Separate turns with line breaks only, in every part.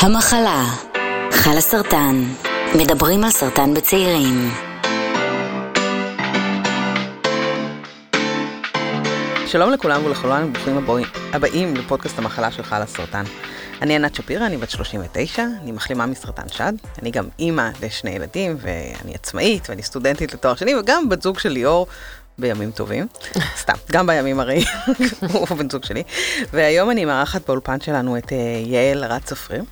המחלה, חל הסרטן, מדברים על סרטן בצעירים.
שלום לכולם ולכולן, ברוכים הבאים לפודקאסט המחלה של חל הסרטן. אני ענת שפירא, אני בת 39, אני מחלימה מסרטן שד, אני גם אימא לשני ילדים, ואני עצמאית, ואני סטודנטית לתואר שני, וגם בת זוג של ליאור, בימים טובים, סתם, גם בימים הרי, הוא בן זוג שלי. והיום אני מארחת באולפן שלנו את uh, יעל רד צפריר.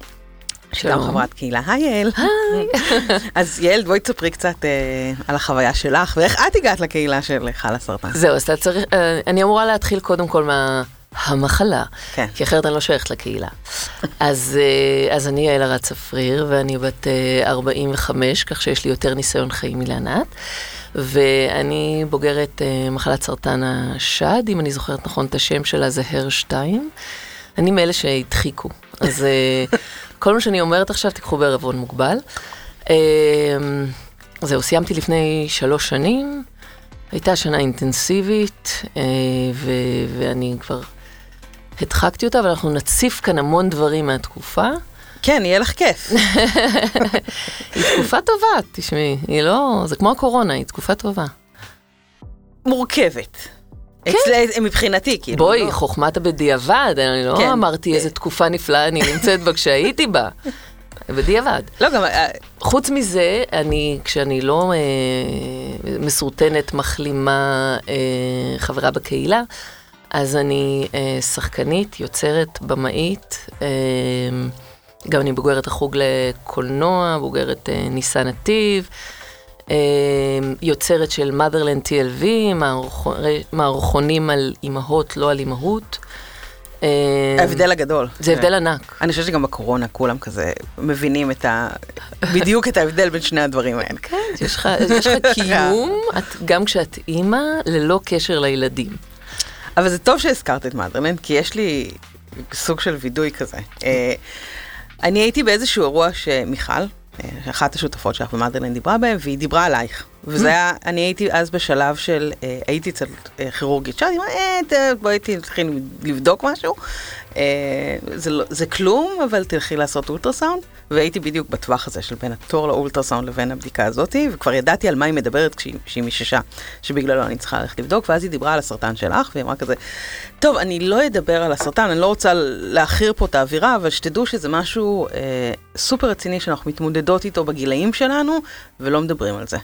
שגם חברת קהילה. היי יעל.
היי.
אז יעל, בואי תספרי קצת uh, על החוויה שלך, ואיך את הגעת לקהילה של חל הסרטן.
זהו, אז אתה צריך, uh, אני אמורה להתחיל קודם כל מה... המחלה,
כן.
כי אחרת אני לא שייכת לקהילה. אז, אז אני יעל ארד צפריר, ואני בת 45, כך שיש לי יותר ניסיון חיים מלענת. ואני בוגרת uh, מחלת סרטן השד, אם אני זוכרת נכון את השם שלה זה הר 2. אני מאלה שהדחיקו, אז uh, כל מה שאני אומרת עכשיו תיקחו בערבון מוגבל. Uh, זהו, סיימתי לפני שלוש שנים, הייתה שנה אינטנסיבית, uh, ו- ואני כבר הדחקתי אותה, אבל אנחנו נציף כאן המון דברים מהתקופה.
כן, יהיה לך כיף.
היא תקופה טובה, תשמעי, היא לא, זה כמו הקורונה, היא תקופה טובה.
מורכבת.
כן.
מבחינתי, כאילו.
בואי,
לא.
חוכמת הבדיעבד, אני לא
כן.
אמרתי איזה תקופה נפלאה אני נמצאת בה כשהייתי בה. בדיעבד.
לא, גם... אה,
חוץ מזה, אני, כשאני לא אה, מסורטנת, מחלימה, אה, חברה בקהילה, אז אני אה, שחקנית, יוצרת, במאית, אה, גם אני בוגרת החוג לקולנוע, בוגרת אה, ניסן נתיב, יוצרת של motherland TLV, מערכ... מערכונים על אימהות, לא על אימהות. אה,
ההבדל הגדול.
זה הבדל ענק.
אני חושבת שגם בקורונה כולם כזה מבינים את ה... בדיוק את ההבדל בין שני הדברים האלה.
כן, יש לך, לך קיום, גם כשאת אימא, ללא קשר לילדים.
אבל זה טוב שהזכרת את מאדרלנד, כי יש לי סוג של וידוי כזה. אה, אני הייתי באיזשהו אירוע שמיכל, אחת השותפות שלך במאדרלנד דיברה בהם, והיא דיברה עלייך. וזה היה, אני הייתי אז בשלב של, אה, הייתי אצל אה, כירורגית אמרה, אה, בואי תלכי לבדוק משהו. אה, זה, לא- זה כלום, אבל תלכי לעשות אולטרסאונד. והייתי בדיוק בטווח הזה של בין התור לאולטרסאונד לבין הבדיקה הזאתי, וכבר ידעתי על מה היא מדברת כשהיא מיששה, שבגללו אני צריכה ללכת לבדוק, ואז היא דיברה על הסרטן שלך, והיא אמרה כזה, טוב, אני לא אדבר על הסרטן, אני לא רוצה להכיר פה את האווירה, אבל שתדעו שזה משהו אה, סופר רציני שאנחנו מתמודדות איתו בגילאים שלנו, ולא מדברים על זה.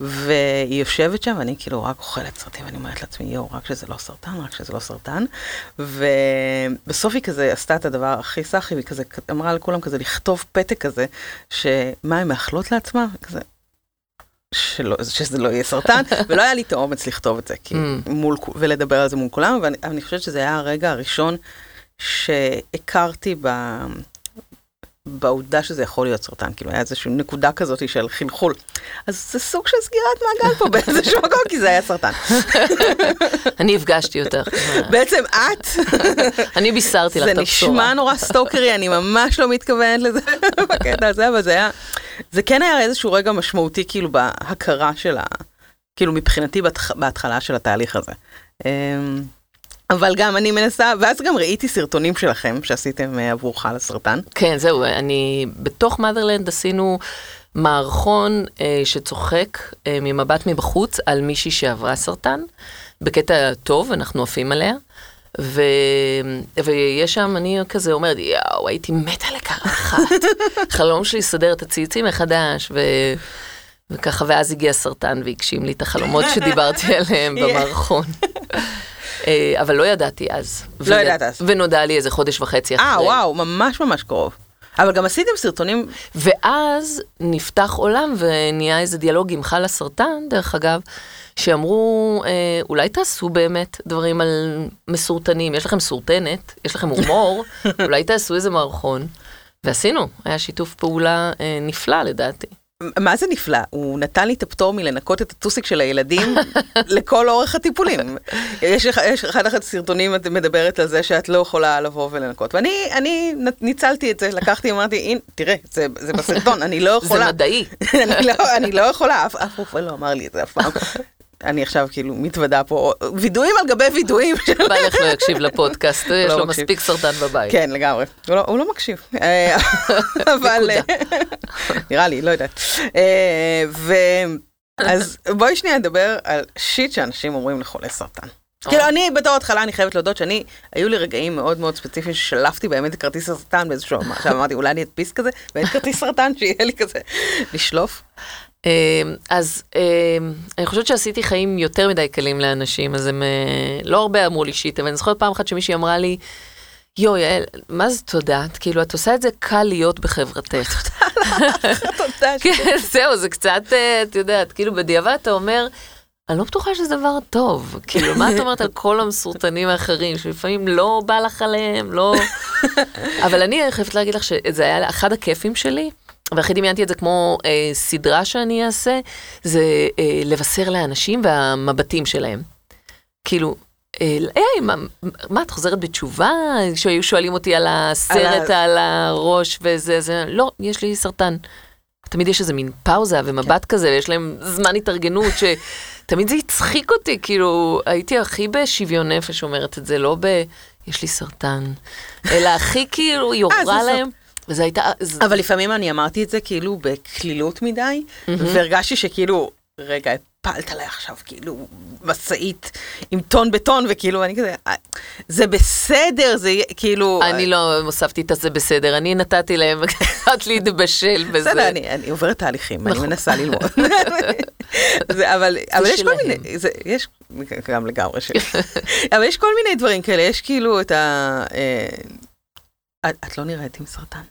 והיא יושבת שם, ואני כאילו רק אוכלת סרטים, ואני אומרת לעצמי, יואו, רק שזה לא סרטן, רק שזה לא סרטן. ובסוף היא כזה עשתה את הדבר הכי סאחי, והיא כזה אמרה לכולם כזה לכתוב פתק כזה, שמה הן מאחלות לעצמן? כזה, שלא, שזה לא יהיה סרטן, ולא היה לי את האומץ לכתוב את זה, כי
Mm.
מול, ולדבר על זה מול כולם, ואני אני חושבת שזה היה הרגע הראשון שהכרתי ב... בעובדה שזה יכול להיות סרטן, כאילו היה איזושהי נקודה כזאת של חלחול. אז זה סוג של סגירת מעגל פה באיזשהו מקום, כי זה היה סרטן.
אני הפגשתי אותך.
בעצם את,
אני בישרתי לך
זה
את הבשורה.
נשמע נורא סטוקרי, אני ממש לא מתכוונת לזה בקטע הזה, אבל זה היה, זה כן היה איזשהו רגע משמעותי כאילו בהכרה של ה... כאילו מבחינתי בהתח- בהתחלה של התהליך הזה. אבל גם אני מנסה, ואז גם ראיתי סרטונים שלכם שעשיתם אה, עבורך על הסרטן.
כן, זהו, אני, בתוך מאדרלנד עשינו מערכון אה, שצוחק אה, ממבט מבחוץ על מישהי שעברה סרטן, בקטע טוב, אנחנו עפים עליה. ו... ויש שם, אני כזה אומרת, יואו, הייתי מתה לקרחת. חלום שלי לסדר את הציצים מחדש, ו... וככה, ואז הגיע סרטן והגשים לי את החלומות שדיברתי עליהם במערכון. אה, אבל לא ידעתי אז.
לא ידעת אז.
ונודע לי איזה חודש וחצי אחרי.
אה, וואו, ממש ממש קרוב. אבל גם עשיתם סרטונים,
ואז נפתח עולם ונהיה איזה דיאלוג עם חל הסרטן, דרך אגב, שאמרו, אה, אולי תעשו באמת דברים על מסורטנים, יש לכם סורטנת, יש לכם הומור, אולי תעשו איזה מערכון. ועשינו, היה שיתוף פעולה אה, נפלא לדעתי.
מה זה נפלא? הוא נתן לי את הפטור מלנקות את הטוסיק של הילדים לכל אורך הטיפולים. יש יש אחד הסרטונים, את מדברת על זה שאת לא יכולה לבוא ולנקות. ואני אני ניצלתי את זה, לקחתי, אמרתי, הנה, תראה, זה זה בסרטון, אני לא
זה
יכולה.
מדעי.
אני לא- אני לא יכולה, אף אף רופא לא אמר לי את זה אף פעם. אני עכשיו כאילו מתוודה פה, וידויים על גבי וידויים.
בעלך לא יקשיב לפודקאסט, יש
לא
לו
מקשיב.
מספיק סרטן בבית.
כן, לגמרי. הוא לא, לא מקשיב. אה, אבל... נראה לי, לא יודעת. אה. אז בואי שנייה נדבר על שיט שאנשים אומרים לחולי סרטן. כאילו אני בתור התחלה אני חייבת להודות שאני, היו לי רגעים מאוד מאוד ספציפיים ששלפתי באמת את כרטיס הסרטן באיזשהו, עכשיו אמרתי אולי אני אדפיס כזה, ואין כרטיס סרטן שיהיה לי כזה לשלוף.
אה, אז אה, אני חושבת שעשיתי חיים יותר מדי קלים לאנשים, אז הם אה, לא הרבה אמרו לי שיט, אבל אני זוכרת פעם אחת שמישהי אמרה לי, יואו, יעל, מה זה תודה? כאילו, את עושה את זה קל להיות בחברתך.
תודה.
כן, זהו, זה קצת, אה, את יודעת, כאילו בדיעבד אתה אומר, אני לא בטוחה שזה דבר טוב. כאילו, מה את אומרת על כל המסורטנים האחרים, שלפעמים לא בא לך עליהם, לא... אבל אני חייבת להגיד לך שזה היה אחד הכיפים שלי. והכי דמיינתי את זה כמו אה, סדרה שאני אעשה, זה אה, לבשר לאנשים והמבטים שלהם. כאילו, אה, היי, מה, מה, את חוזרת בתשובה? שהיו שואלים אותי על הסרט,
על
על הראש וזה, זה, לא, יש לי סרטן. תמיד יש איזה מין פאוזה ומבט כזה, ויש להם זמן התארגנות, שתמיד זה הצחיק אותי, כאילו, הייתי הכי בשוויון נפש אומרת את זה, לא ב... יש לי סרטן, אלא הכי כאילו
אה,
יורה
סרט-
להם. וזה הייתה,
אבל לפעמים אני אמרתי את זה כאילו בקלילות מדי, והרגשתי שכאילו, רגע, הפלת עליי עכשיו כאילו משאית עם טון בטון, וכאילו אני כזה, "אה, זה בסדר, זה כאילו...
אני לא הוספתי את זה בסדר, אני נתתי להם קצת להתבשל בזה.
בסדר, אני, אני עוברת תהליכים, אני
נכון.
מנסה ללמוד. זה, אבל, אבל יש כל. מיני, זה, יש, גם לגמרי שלי. אבל יש כל מיני דברים כאלה, יש כאילו את ה... את, את לא נראית עם סרטן.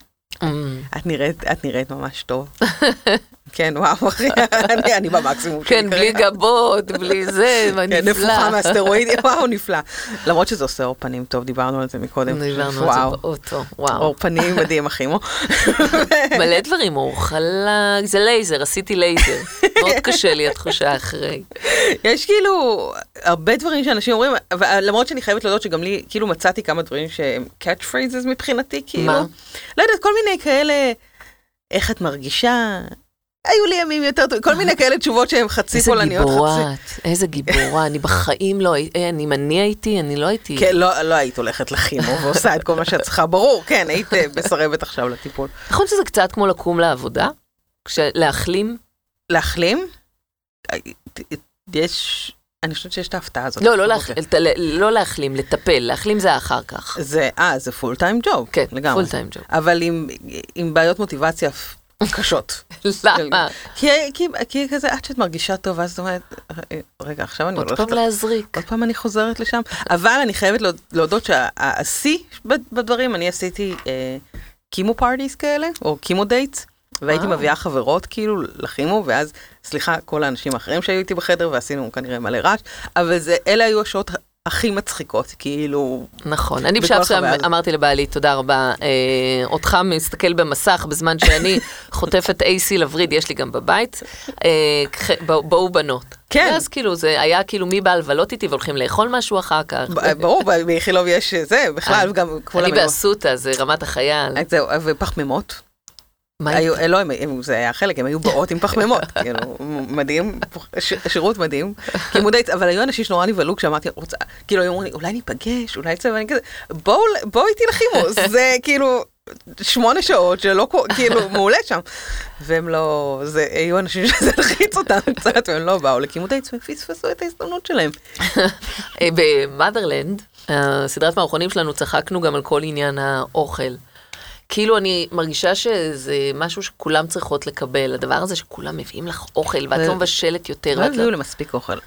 אמ,
את נראית, את נראית ממש טוב. כן, וואו, אחי, אני, אני במקסימום שלי
כן, בלי. גבות, בלי זה,
כן,
נפלא.
נפוחה מהסטרואידים, וואו, נפלא. למרות שזה עושה עור פנים טוב, דיברנו על זה מקודם.
דיברנו על זה באוטו, וואו.
עור פנים מדהים, אחימו.
מלא דברים, אור חלק, זה לייזר, עשיתי לייזר. מאוד קשה לי התחושה אחרי.
יש כאילו הרבה דברים שאנשים אומרים, למרות שאני חייבת להודות שגם לי, כאילו מצאתי כמה דברים שהם catch phrases מבחינתי, כאילו.
מה?
לא יודעת, כל מיני כאלה, איך את מרגישה? היו לי ימים יותר טובים, כל מיני כאלה תשובות שהן חצי
איזה
פולניות,
גיבורה
חצי...
את, איזה גיבורה, אני בחיים לא הייתי, אה, אם אני הייתי, אני לא הייתי.
כן, לא, לא היית הולכת לכימו ועושה את כל מה שאת צריכה, ברור, כן, היית אה, מסרבת עכשיו לטיפול.
נכון שזה קצת כמו לקום לעבודה? להחלים?
להחלים? אה, יש, אני חושבת שיש את ההפתעה הזאת.
לא, לא להח- ת- לא להחלים, לטפל, להחלים זה אחר כך.
זה, אה, זה full-time job,
כן,
לגמרי.
full-time job.
אבל עם, עם בעיות מוטיבציה קשות.
למה?
כי, כי, כי כזה, עד שאת מרגישה טוב, אז את אומרת, רגע, עכשיו אני
עוד
הולכת...
פעם להזריק.
עוד פעם אני חוזרת לשם. אבל אני חייבת להוד- להודות שהשיא בדברים, אני עשיתי אה, chemo parties כאלה, או chemo dates, והייתי
וואו.
מביאה חברות כאילו לכימו, ואז, סליחה, כל האנשים האחרים שהיו איתי בחדר, ועשינו כנראה מלא רעש, אבל זה, אלה היו השעות הכי מצחיקות, כאילו...
נכון, אני בשלב מסוים. אמרתי לבעלי, תודה רבה, אה, אותך מסתכל במסך בזמן שאני חוטפת AC לווריד, יש לי גם בבית, אה, בואו בנות.
כן.
ואז כאילו זה היה כאילו מי בא לבלות איתי והולכים לאכול משהו אחר כך.
ברור, באיכילוב יש זה, בכלל, וגם כולם...
אני
היו-
באסותא, זה רמת החייל.
זהו, ופחמימות. היו, לא, הם, זה היה חלק, הם היו באות עם פחמימות, כאילו, מדהים, שירות מדהים. לימודי, אבל היו אנשים שנורא נבהלו כשאמרתי, רוצה, כאילו, היו אומרים לי, אולי ניפגש, אולי זה, ואני כזה, בואו, איתי לחימוס, זה כאילו שמונה שעות שלא, כאילו, מעולה שם. והם לא, זה, היו אנשים שזה הלחיץ אותם קצת, והם לא באו לקימודייטס, ופספסו את ההזדמנות שלהם.
אה, במאדרלנד, הסדרת מערכונים שלנו, צחקנו גם על כל עניין האוכל. כאילו אני מרגישה שזה משהו שכולם צריכות לקבל, הדבר הזה שכולם מביאים לך אוכל ואת לא מבשלת יותר.
לא
ואת לא-
הביאו למספיק אוכל.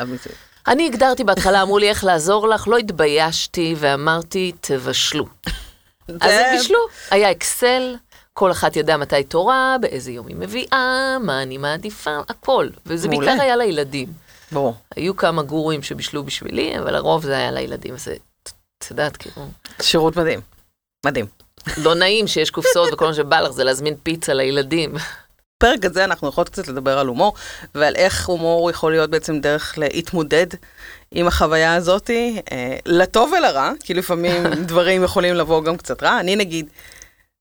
אני הגדרתי בהתחלה, אמרו לי איך לעזור לך, לא התביישתי ואמרתי, תבשלו. אז הם בישלו, היה אקסל, כל אחת ידעה מתי תורה, באיזה יום היא מביאה, מה אני מעדיפה, הכל. וזה. בעיקר היה לילדים.
ברור.
היו כמה גורואים שבישלו בשבילי, אבל הרוב זה היה לילדים. אז את יודעת, כאילו,
שירות מדהים. מדהים.
לא נעים שיש קופסאות וכל מה שבא לך זה להזמין פיצה לילדים.
בפרק הזה אנחנו יכולות קצת לדבר על הומור, ועל איך הומור יכול להיות בעצם דרך להתמודד עם החוויה הזאתי, אה, לטוב ולרע, כי לפעמים דברים יכולים לבוא גם קצת רע. אני נגיד,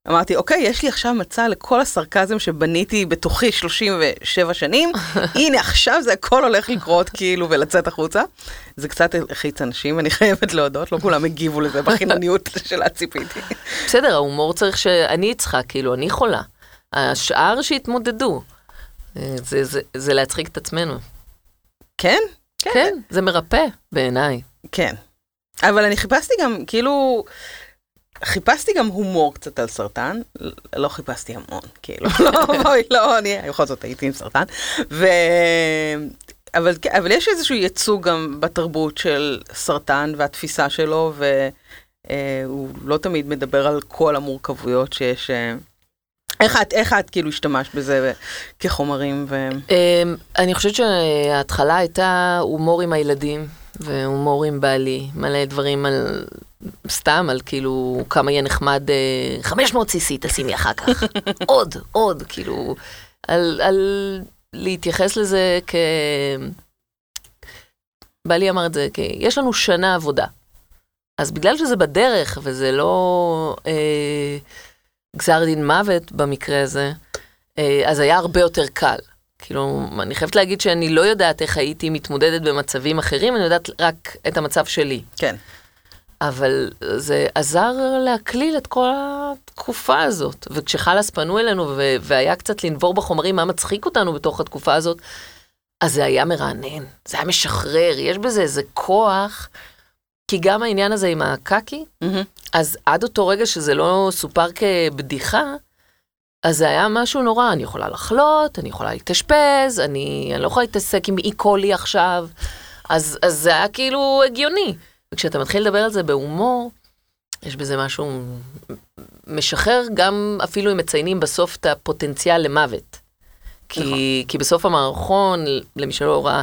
אמרתי, אוקיי, יש לי עכשיו מצע לכל הסרקזם שבניתי בתוכי 37 שנים, הנה עכשיו זה הכל הולך לקרות כאילו ולצאת החוצה. זה קצת הלחיץ אנשים, אני חייבת להודות, לא כולם הגיבו לזה בחינניות שלה ציפיתי.
בסדר, ההומור צריך שאני אצחק, כאילו, אני חולה. השאר שיתמודדו. אה, זה, זה, זה להצחיק את עצמנו.
כן?
כן, זה מרפא בעיניי.
כן. אבל אני חיפשתי גם, כאילו, חיפשתי גם הומור קצת על סרטן, לא חיפשתי המון, כאילו, לא, בואי, לא, אני בכל זאת הייתי עם סרטן, ו... אבל, אבל יש איזשהו ייצוג גם בתרבות של סרטן והתפיסה שלו, והוא לא תמיד מדבר על כל המורכבויות שיש. אה, איך את, איך את כאילו השתמשת בזה כחומרים? ו...
אמ, אני חושבת שההתחלה הייתה הומור עם הילדים, והומור עם בעלי, מלא דברים על, סתם על כאילו כמה יהיה נחמד, 500 סיסי תשימי אחר כך, עוד, עוד, כאילו, על, על להתייחס לזה כ... בעלי אמר את זה, כי יש לנו שנה עבודה. אז בגלל שזה בדרך וזה לא אה, גזר דין מוות במקרה הזה, אה, אז היה הרבה יותר קל. כאילו, אני חייבת להגיד שאני לא יודעת איך הייתי מתמודדת במצבים אחרים, אני יודעת רק את המצב שלי.
כן.
אבל זה עזר להקליל את כל התקופה הזאת. וכשחלאס פנו אלינו והיה קצת לנבור בחומרים מה מצחיק אותנו בתוך התקופה הזאת, אז זה היה מרענן, זה היה משחרר, יש בזה איזה כוח. כי גם העניין הזה עם הקקי, mm-hmm. אז עד אותו רגע שזה לא סופר כבדיחה, אז זה היה משהו נורא, אני יכולה לחלות, אני יכולה להתאשפז, אני, אני לא יכולה להתעסק עם אי קולי עכשיו, אז, אז זה היה כאילו הגיוני. וכשאתה מתחיל לדבר על זה בהומור, יש בזה משהו משחרר, גם אפילו אם מציינים בסוף את הפוטנציאל למוות. כי, נכון. כי בסוף המערכון, למי שלא ראה,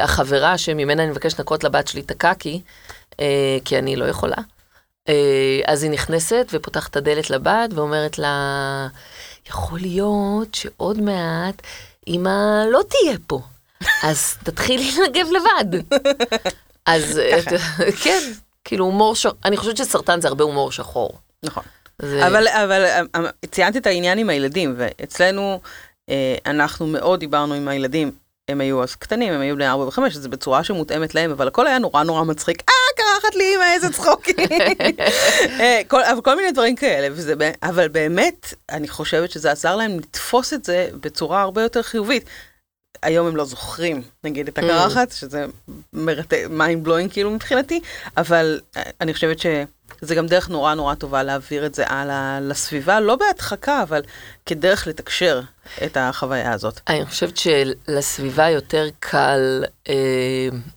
החברה שממנה אני מבקש לנקות לבת שלי את הקקי, אה, כי אני לא יכולה, אז היא נכנסת ופותחת את הדלת לבת ואומרת לה, יכול להיות שעוד מעט אמא לא תהיה פה, אז תתחילי לנגב לבד. אז כן, כאילו הומור שחור, אני חושבת שסרטן זה הרבה הומור שחור.
נכון. זה... אבל, אבל אה, ציינת את העניין עם הילדים, ואצלנו אנחנו מאוד דיברנו עם הילדים הם היו אז קטנים, הם היו בני 4 ו-5, זה בצורה שמותאמת להם, אבל הכל היה נורא נורא מצחיק. אה, קרחת לי אמא, איזה צחוקים. אה, כל, אבל כל מיני דברים כאלה, וזה, אבל באמת, אני חושבת שזה עזר להם לתפוס את זה בצורה הרבה יותר חיובית. היום הם לא זוכרים, נגיד, את הקרחת, שזה מרתק, mind blowing כאילו מבחינתי, אבל אה, אני חושבת ש... זה גם דרך נורא נורא טובה להעביר את זה הלאה לסביבה, לא בהדחקה, אבל כדרך לתקשר את החוויה הזאת.
אני חושבת שלסביבה יותר קל, אה,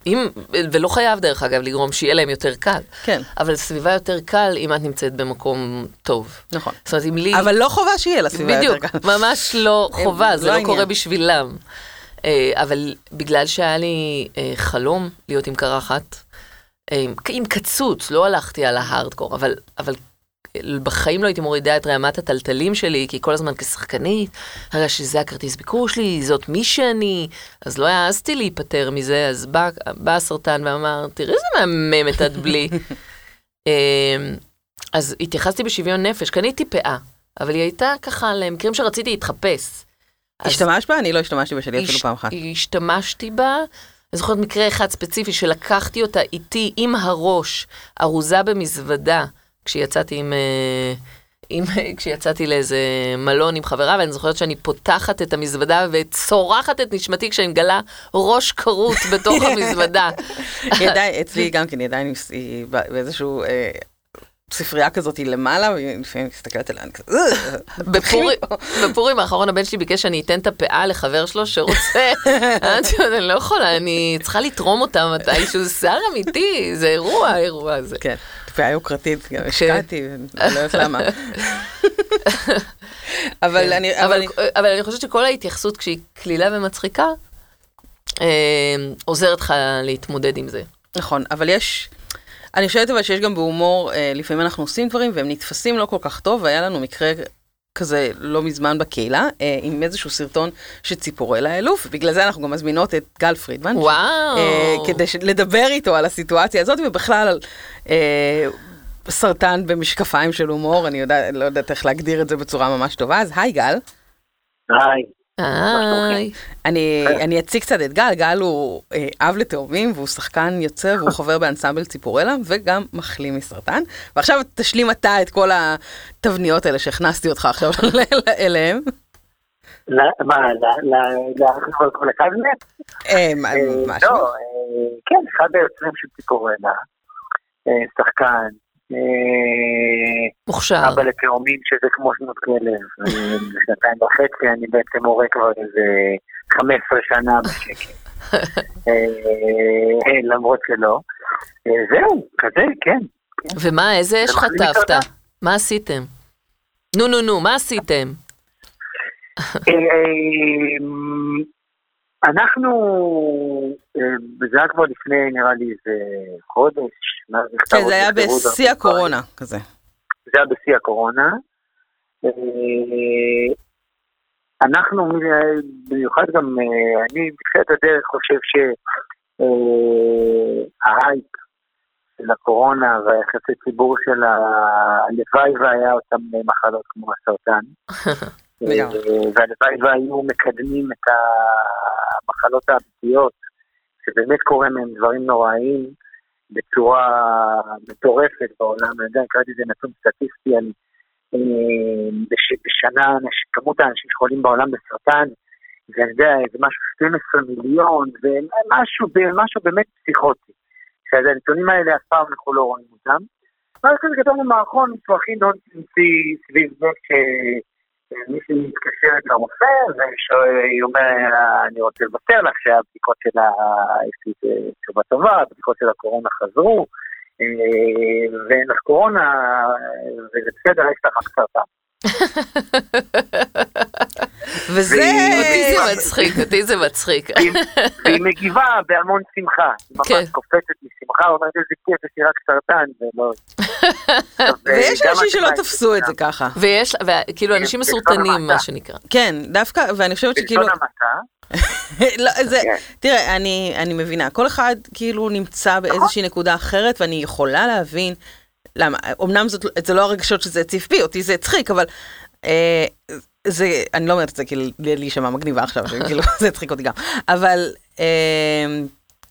אם, ולא חייב דרך אגב לגרום שיהיה להם יותר קל,
כן.
אבל לסביבה יותר קל אם את נמצאת במקום טוב.
נכון.
זאת אומרת, אם לי...
אבל לא חובה שיהיה לסביבה
בדיוק,
יותר קל.
בדיוק, ממש לא חובה, זה לא, לא קורה בשבילם. אה, אבל בגלל שהיה לי אה, חלום להיות עם קרחת, עם, עם קצוץ, לא הלכתי על ההארדקור, אבל, אבל בחיים לא הייתי מורידה את רעמת הטלטלים שלי, כי כל הזמן כשחקנית, הרגע שזה הכרטיס ביקור שלי, זאת מי שאני, אז לא העזתי להיפטר מזה, אז בא, בא הסרטן ואמר, תראי איזה מהממת את בלי. אמ, אז התייחסתי בשוויון נפש, קניתי פאה, אבל היא הייתה ככה למקרים שרציתי להתחפש.
השתמשת בה? אני לא השתמשתי בשלי אפילו פעם אחת.
השתמשתי בה, אני זוכרת מקרה אחד ספציפי שלקחתי אותה איתי עם הראש, ארוזה במזוודה, כשיצאתי עם... אה, עם, כשיצאתי לאיזה מלון עם חברה, ואני זוכרת שאני פותחת את המזוודה וצורחת את נשמתי כשאני מגלה ראש כרות בתוך המזוודה.
ידיים, אצלי גם כן ידיים באיזשהו אה, ספרייה כזאת היא למעלה, והיא לפעמים מסתכלת עליה, אני כזה...
בפורים האחרון הבן שלי ביקש שאני אתן את הפאה לחבר שלו שרוצה, אני לא יכולה, אני צריכה לתרום אותה מתישהו, זה שיער אמיתי, זה אירוע, האירוע הזה.
כן, פאה יוקרתית, גם כן. השקעתי, אני לא יודעת למה.
אבל כן. אני... אבל אני חושבת שכל ההתייחסות כשהיא קלילה ומצחיקה, אה, עוזרת לך להתמודד עם זה.
נכון, אבל יש... אני חושבת אבל שיש גם בהומור, אה, לפעמים אנחנו עושים דברים והם נתפסים לא כל כך טוב, והיה לנו מקרה כזה לא מזמן בקהילה, אה, עם איזשהו סרטון של ציפורלה האלוף, ובגלל זה אנחנו גם מזמינות את גל פרידמן.
וואו.
אה, כדי לדבר איתו על הסיטואציה הזאת, ובכלל, אה, סרטן במשקפיים של הומור, אני יודע, לא יודעת איך להגדיר את זה בצורה ממש טובה, אז היי גל.
היי.
היי.
אני, אני אציג קצת את גל, גל הוא אה, אב לתאומים והוא שחקן יוצא והוא חבר באנסמבל ציפורלה וגם מחלים מסרטן. ועכשיו תשלים אתה את כל התבניות האלה שהכנסתי אותך עכשיו אליהם.
מה, כל הקאבינט?
אה, משהו.
לא, אה, כן, אחד היוצרים של ציפורלה, אה, שחקן,
מוכשר.
אבא לתאומים שזה כמו שנות כלב, שנתיים וחצי, אני בעצם הורה כבר איזה 15 שנה בשקט. למרות שלא. זהו, כזה, כן.
ומה, איזה אש חטפת? מה עשיתם? נו, נו, נו, מה עשיתם?
אנחנו, זה היה כבר לפני נראה לי איזה חודש.
כן, זה היה בשיא הקורונה כזה.
זה היה בשיא הקורונה. אנחנו, במיוחד גם אני בתחילת הדרך חושב שההייפ של הקורונה והיחסי ציבור של הלוואי והיה אותם מחלות כמו הסרטן. והלוואי והיו מקדמים את המחלות האמיתיות, שבאמת קורה מהם דברים נוראיים בצורה מטורפת בעולם. אני יודע, קראתי איזה נתון סטטיסטי על בשנה כמות האנשים שחולים בעולם בסרטן, ואני יודע, זה משהו 12 מיליון, ומשהו משהו באמת פסיכוטי. שהנתונים האלה אף פעם אנחנו לא רואים אותם. ואז כזה כתבנו מערכון מסמכים מאוד בסיסי סביב זה מישהי מתקשרת לרופא, והיא אומרת, אני רוצה לוותר לך שהבדיקות שלה, יש לי תשובה טובה, הבדיקות של הקורונה חזרו, ואין לך קורונה, וזה בסדר, יש לך סרטן.
וזה...
אותי זה מצחיק, אותי זה מצחיק.
והיא מגיבה בהמון שמחה. היא ממש קופצת משמחה, אומרת איזה כיף, יש לי רק סרטן, ולא...
ויש אנשים שלא תפסו את זה ככה.
ויש, כאילו, אנשים מסורטנים, מה שנקרא.
כן, דווקא, ואני חושבת שכאילו... לא, זה, תראה, אני, אני מבינה, כל אחד כאילו נמצא באיזושהי נקודה אחרת, ואני יכולה להבין למה, אמנם זאת, זה לא הרגשות שזה הציף בי, אותי זה הצחיק, אבל אה, זה, אני לא אומרת את זה כאילו להישמע מגניבה עכשיו, כאילו זה הצחיק אותי גם, אבל אה,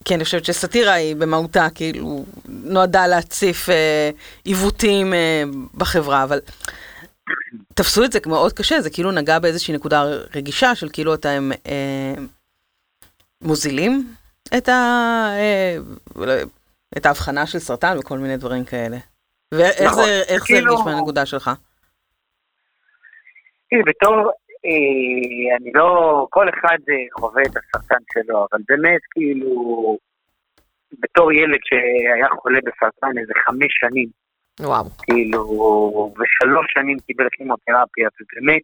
כן, אני חושבת שסאטירה היא במהותה כאילו נועדה להציף אה, עיוותים אה, בחברה, אבל תפסו את זה מאוד קשה, זה כאילו נגע באיזושהי נקודה רגישה של כאילו אתם אה, מוזילים את, ה, אה, את ההבחנה של סרטן וכל מיני דברים כאלה. ואיך נכון. זה, איך כאילו... זה הרגיש מהנקודה שלך?
תראי, בתור, אה, אני לא, כל אחד אה, חווה את הסרטן שלו, אבל באמת, כאילו, בתור ילד שהיה חולה בסרטן איזה חמש שנים,
וואו.
כאילו, ושלוש שנים קיבל כימותרפיה, ובאמת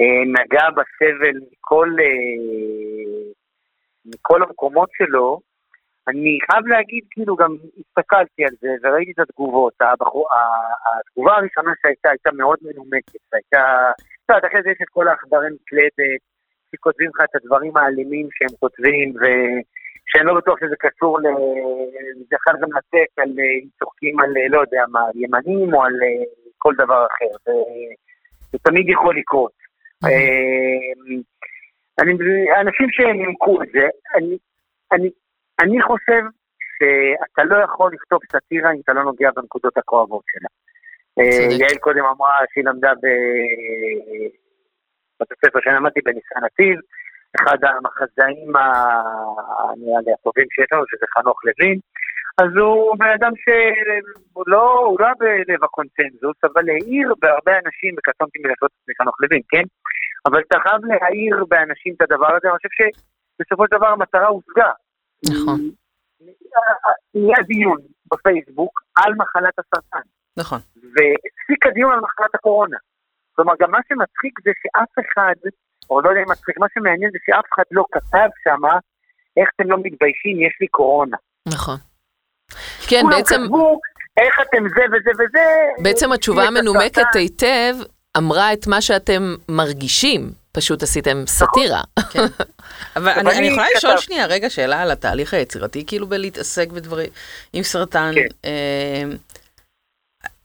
אה, נגע בסבל מכל, אה, מכל המקומות שלו, אני חייב להגיד, כאילו, גם הסתכלתי על זה וראיתי את התגובות. הבחור, התגובה הראשונה שהייתה, הייתה מאוד מנומקת. הייתה, יודע, אחרי זה יש את כל העכברי מקלדת, שכותבים לך את הדברים האלימים שהם כותבים, ושאני לא בטוח שזה קשור ל... זה יכול גם לצאת על, אם צוחקים על, לא יודע מה, ימנים או על כל דבר אחר. זה, זה תמיד יכול לקרות. אני, אנשים שנימקו את זה, אני, אני אני חושב שאתה לא יכול לכתוב סאטירה אם אתה לא נוגע בנקודות הכואבות שלה. אה, יעל קודם אמרה שהיא למדה בבית הספר שאני למדתי בניסן נתיב, אחד המחזאים הטובים שיש לנו, שזה חנוך לוין, אז הוא בן אדם שהוא לא, הוא לא בלב הקונצנזוס, אבל העיר בהרבה אנשים, וקטונתי מלעשות את חנוך לוין, כן? אבל אתה חייב להעיר באנשים את הדבר הזה, אני חושב שבסופו של דבר המטרה הושגה.
נכון.
נהיה דיון בפייסבוק על מחלת הסרטן.
נכון.
והפסיק הדיון על מחלת הקורונה. כלומר, גם מה שמצחיק זה שאף אחד, או לא יודע אם מצחיק, מה שמעניין זה שאף אחד לא כתב שמה, איך אתם לא מתביישים, יש לי קורונה.
נכון. כן, בעצם...
כולם כתבו, איך אתם זה וזה וזה.
בעצם התשובה המנומקת היטב אמרה את מה שאתם מרגישים. פשוט עשיתם סאטירה.
כן. אבל אני, אני יכולה לשאול שנייה רגע שאלה על התהליך היצירתי, כאילו בלהתעסק בדברים עם סרטן. כן. אה,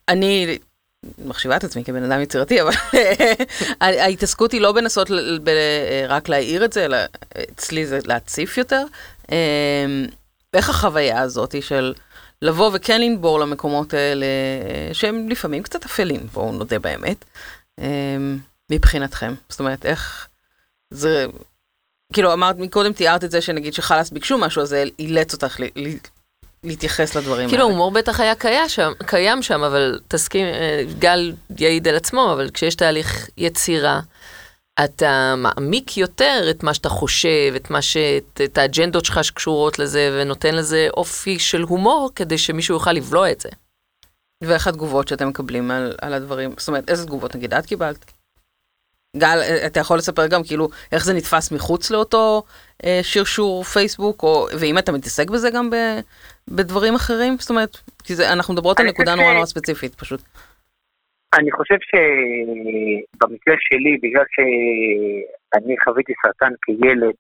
אני מחשיבה את עצמי כבן אדם יצירתי, אבל ההתעסקות היא לא בנסות רק להעיר את זה, אלא אצלי זה להציף יותר. אה, איך החוויה הזאת של לבוא וכן לנבור למקומות האלה, שהם לפעמים קצת אפלים, בואו נודה באמת, אה, מבחינתכם? זאת אומרת, איך זה... כאילו, אמרת, מקודם תיארת את זה שנגיד שחלאס ביקשו משהו, אז זה אילץ אותך להתייחס לדברים
כאילו,
האלה.
הומור בטח היה קיים שם, קיים שם, אבל תסכים, אה, גל יעיד על עצמו, אבל כשיש תהליך יצירה, אתה מעמיק יותר את מה שאתה חושב, את, מה ש... את, את האג'נדות שלך שקשורות לזה, ונותן לזה אופי של הומור, כדי שמישהו יוכל לבלוע את זה.
ואיך התגובות שאתם מקבלים על, על הדברים? זאת אומרת, איזה תגובות נגיד את קיבלת? גל, אה, אתה יכול לספר גם כאילו איך זה נתפס מחוץ לאותו אה, שרשור פייסבוק, או, ואם אתה מתעסק בזה גם ב, בדברים אחרים? זאת אומרת, כי זה, אנחנו מדברות על נקודה נורא נורא ספציפית פשוט.
אני חושב שבמקרה שלי, בגלל שאני חוויתי סרטן כילד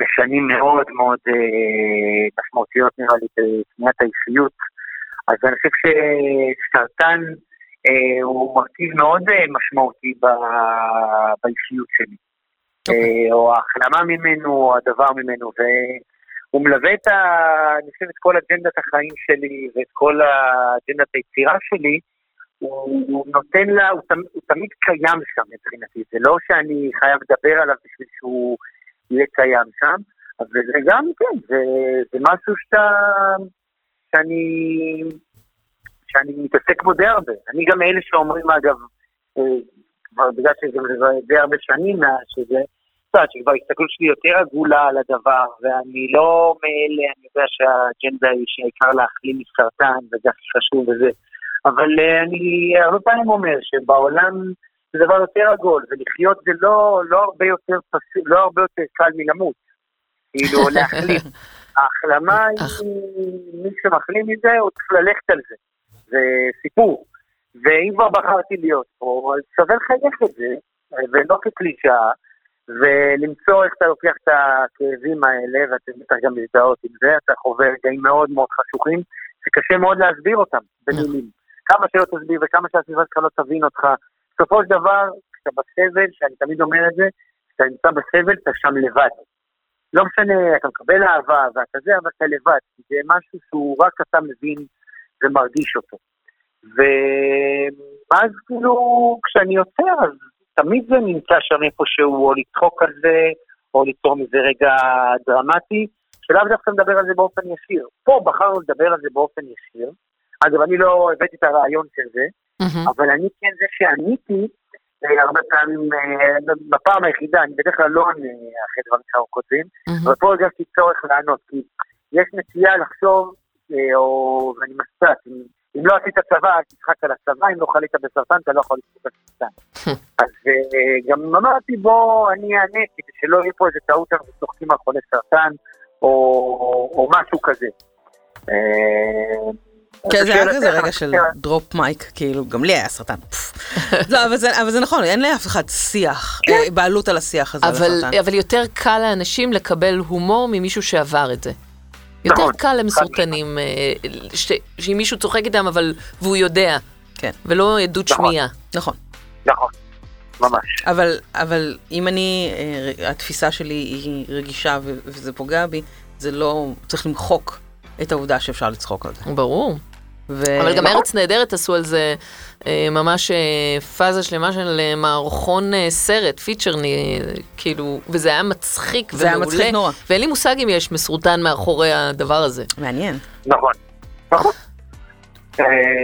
בשנים מאוד מאוד אה, משמעותיות נראה לי בבניית האישיות, אז אני חושב שסרטן אה, הוא מרכיב מאוד אה, משמעותי ב- באישיות שלי. אה, או ההחלמה ממנו, או הדבר ממנו, והוא מלווה את, ה, אני חושב, את כל אג'נדת החיים שלי ואת כל אג'נדת היצירה שלי, הוא, הוא נותן לה, הוא, תמ, הוא תמיד קיים שם מבחינתי, זה לא שאני חייב לדבר עליו בשביל שהוא יהיה קיים שם, אבל זה גם, כן, זה, זה משהו שאתה, שאני, שאני מתעסק בו די הרבה. אני גם מאלה שאומרים, אגב, אה, כבר בגלל שזה די הרבה שנים מאז שזה, קצת, שכבר ההסתכלות שלי יותר עגולה על הדבר, ואני לא מאלה, אני יודע שהאג'נדה היא שהעיקר להחלים מסרטן, וזה הכי חשוב וזה. אבל אה, אני הרבה פעמים אומר שבעולם זה דבר יותר עגול, ולחיות זה לא, לא, הרבה, יותר פס... לא הרבה יותר קל מלמות. כאילו, להחלים. ההחלמה. היא, מי שמחלים מזה, הוא צריך ללכת על זה. זה סיפור. ואם כבר בחרתי להיות פה, אז שווה לחייך את זה, ולא כקלישאה, ולמצוא איך אתה לוקח את הכאבים האלה, ואתם בטח גם מזדהות עם זה, אתה חווה רגעים מאוד מאוד חשוכים, שקשה מאוד להסביר אותם במילים. כמה שלא תסביר וכמה שהסביבה שלך לא תבין אותך, בסופו של דבר, כשאתה בסבל, שאני תמיד אומר את זה, כשאתה נמצא בסבל, אתה שם לבד. לא משנה, אתה מקבל אהבה ואתה זה, אבל אתה לבד, זה משהו שהוא רק אתה מבין ומרגיש אותו. ואז כאילו, כשאני יוצא, אז תמיד זה נמצא שם איפשהו, או לצחוק על זה, או ליצור מזה רגע דרמטי, שלאו דווקא מדבר על זה באופן ישיר. פה בחרנו לדבר על זה באופן ישיר. אגב, אני לא הבאתי את הרעיון של זה. אבל אני כן זה שעניתי אה, הרבה פעמים, אה, בפעם היחידה, אני בדרך כלל לא עונה אחרי דברים שאנחנו כותבים. אבל פה הרגשתי צורך לענות, כי יש נטייה לחשוב, אה, או, ואני מסתת, אם, לא עשית צבא, אל תצחק על הצבא, אם לא חלית בסרטן, אתה לא יכול לצחוק בסרטן. אז אה, גם אמרתי, בוא, אני אענה, כדי שלא יהיה פה איזה טעות שאנחנו צוחקים על חולי סרטן, או, או, או משהו כזה. אה,
כן, זה היה כזה רגע של דרופ מייק, כאילו, גם לי היה סרטן. לא, אבל זה- אבל זה נכון, אין לאף אחד שיח, אה, בעלות על השיח הזה, על.
אבל יותר קל לאנשים לקבל הומור ממישהו שעבר את זה. יותר
נכון,
קל למסורטנים, אה, ש- שאם מישהו צוחק איתם, אבל, והוא יודע,
כן,
ולא עדות
נכון.
שמיעה.
נכון.
נכון, ממש.
אבל, אבל אם אני, אה, התפיסה שלי היא רגישה וזה פוגע בי, זה לא, צריך למחוק את העובדה שאפשר לצחוק על זה.
ברור.
ו...
אבל גם
נכון.
ארץ נהדרת עשו על זה אה, ממש אה, פאזה שלמה של אה, מערכון אה, סרט, פיצ'ר, אה, כאילו, וזה היה מצחיק
זה היה
ומעולה.
מצחיק נורא.
ואין לי מושג אם יש מסורטן מאחורי הדבר הזה.
מעניין.
נכון, נכון.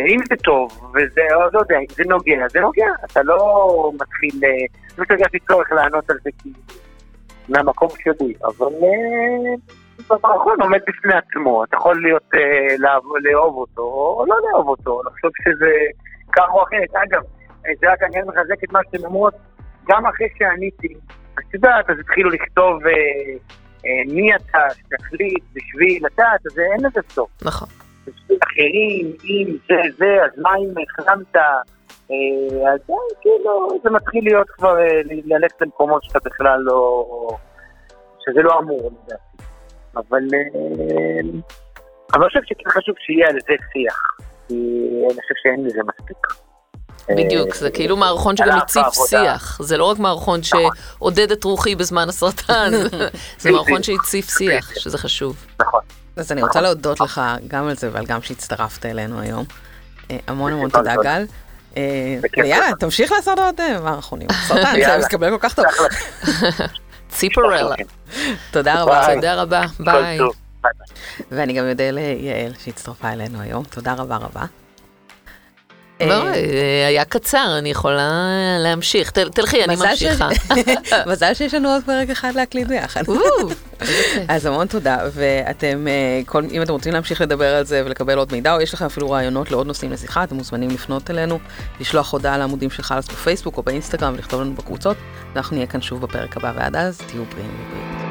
אם זה טוב, וזה, לא יודע, אם זה נוגע, זה נוגע. אתה לא מתחיל, לא הרגשתי צורך לענות על זה כי... מהמקום שלי, אבל במערכון עומד בפני עצמו, אתה יכול להיות, אה, לאהוב- אותו, או לא לאהוב אותו, לחשוב שזה כך או אחרת. אגב, אה, זה רק אני מחזק את מה שאתם אומרות, גם אחרי שעניתי, את יודעת, אז התחילו לכתוב אה, מי אתה, שתחליט, בשביל, יודעת, אז אין לזה סוף.
נכון.
אחרים, אם זה זה, אז מה אם החלמת? אז כאילו, זה מתחיל להיות כבר, ללכת למקומות שאתה בכלל לא... שזה לא אמור, לדעתי. אבל... אה, אבל אני חושב שכן חשוב שיהיה על זה שיח. כי אני חושב שאין לזה מספיק.
בדיוק,
אה,
זה כאילו מערכון שגם הציף. שיח. זה לא רק מערכון
נכון.
שעודד את רוחי בזמן הסרטן, זה מערכון שהציף שיח, שזה חשוב.
נכון.
אז אני רוצה להודות לך גם על זה ועל גם שהצטרפת אלינו היום. אה, המון המון
בשמחה
תודה. גל. ויאללה. תמשיך לעשות עוד מערכונים. סרטן, זה. מתקבל כל כך טוב.
ציפורלה.
תודה רבה.
תודה רבה, ביי.
ואני גם אודה ליעל שהצטרפה אלינו היום. תודה רבה רבה.
לא,
אה,
אה, היה קצר, אני יכולה להמשיך. תלכי, אני ממשיכה.
מזל שיש לנו עוד פרק אחד להקליט ביחד. אז המון תודה, ואתם, אה, אם אתם רוצים להמשיך לדבר על זה ולקבל עוד מידע, או יש לכם אפילו רעיונות לעוד נושאים לשיחה, אתם מוזמנים לפנות אלינו, לשלוח הודעה לעמודים של חלאס בפייסבוק או באינסטגרם ולכתוב לנו בקבוצות, ואנחנו נהיה כאן שוב בפרק הבא, ועד אז תהיו בריאים ובריאים.